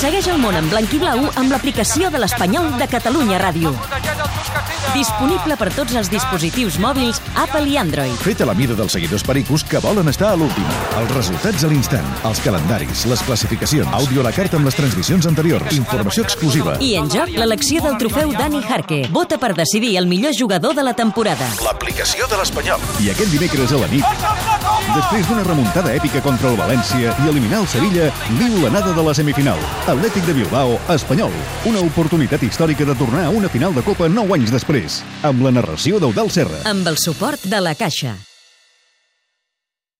Segueix el món en blanc i blau amb l'aplicació de l'Espanyol de Catalunya Ràdio. Disponible per tots els dispositius mòbils Apple i Android. Fet a la mida dels seguidors pericos que volen estar a l'última. Els resultats a l'instant, els calendaris, les classificacions, àudio a la carta amb les transmissions anteriors, informació exclusiva. I en joc l'elecció del trofeu Dani Jarque. Vota per decidir el millor jugador de la temporada. L'aplicació de l'Espanyol. I aquest dimecres a la nit, després d'una remuntada èpica contra el València i eliminar el Sevilla, viu l'anada de la semifinal. Atlètic de Bilbao, Espanyol. Una oportunitat històrica de tornar a una final de Copa 9 anys després, amb la narració d'Eudal Serra. Amb el suport de la Caixa.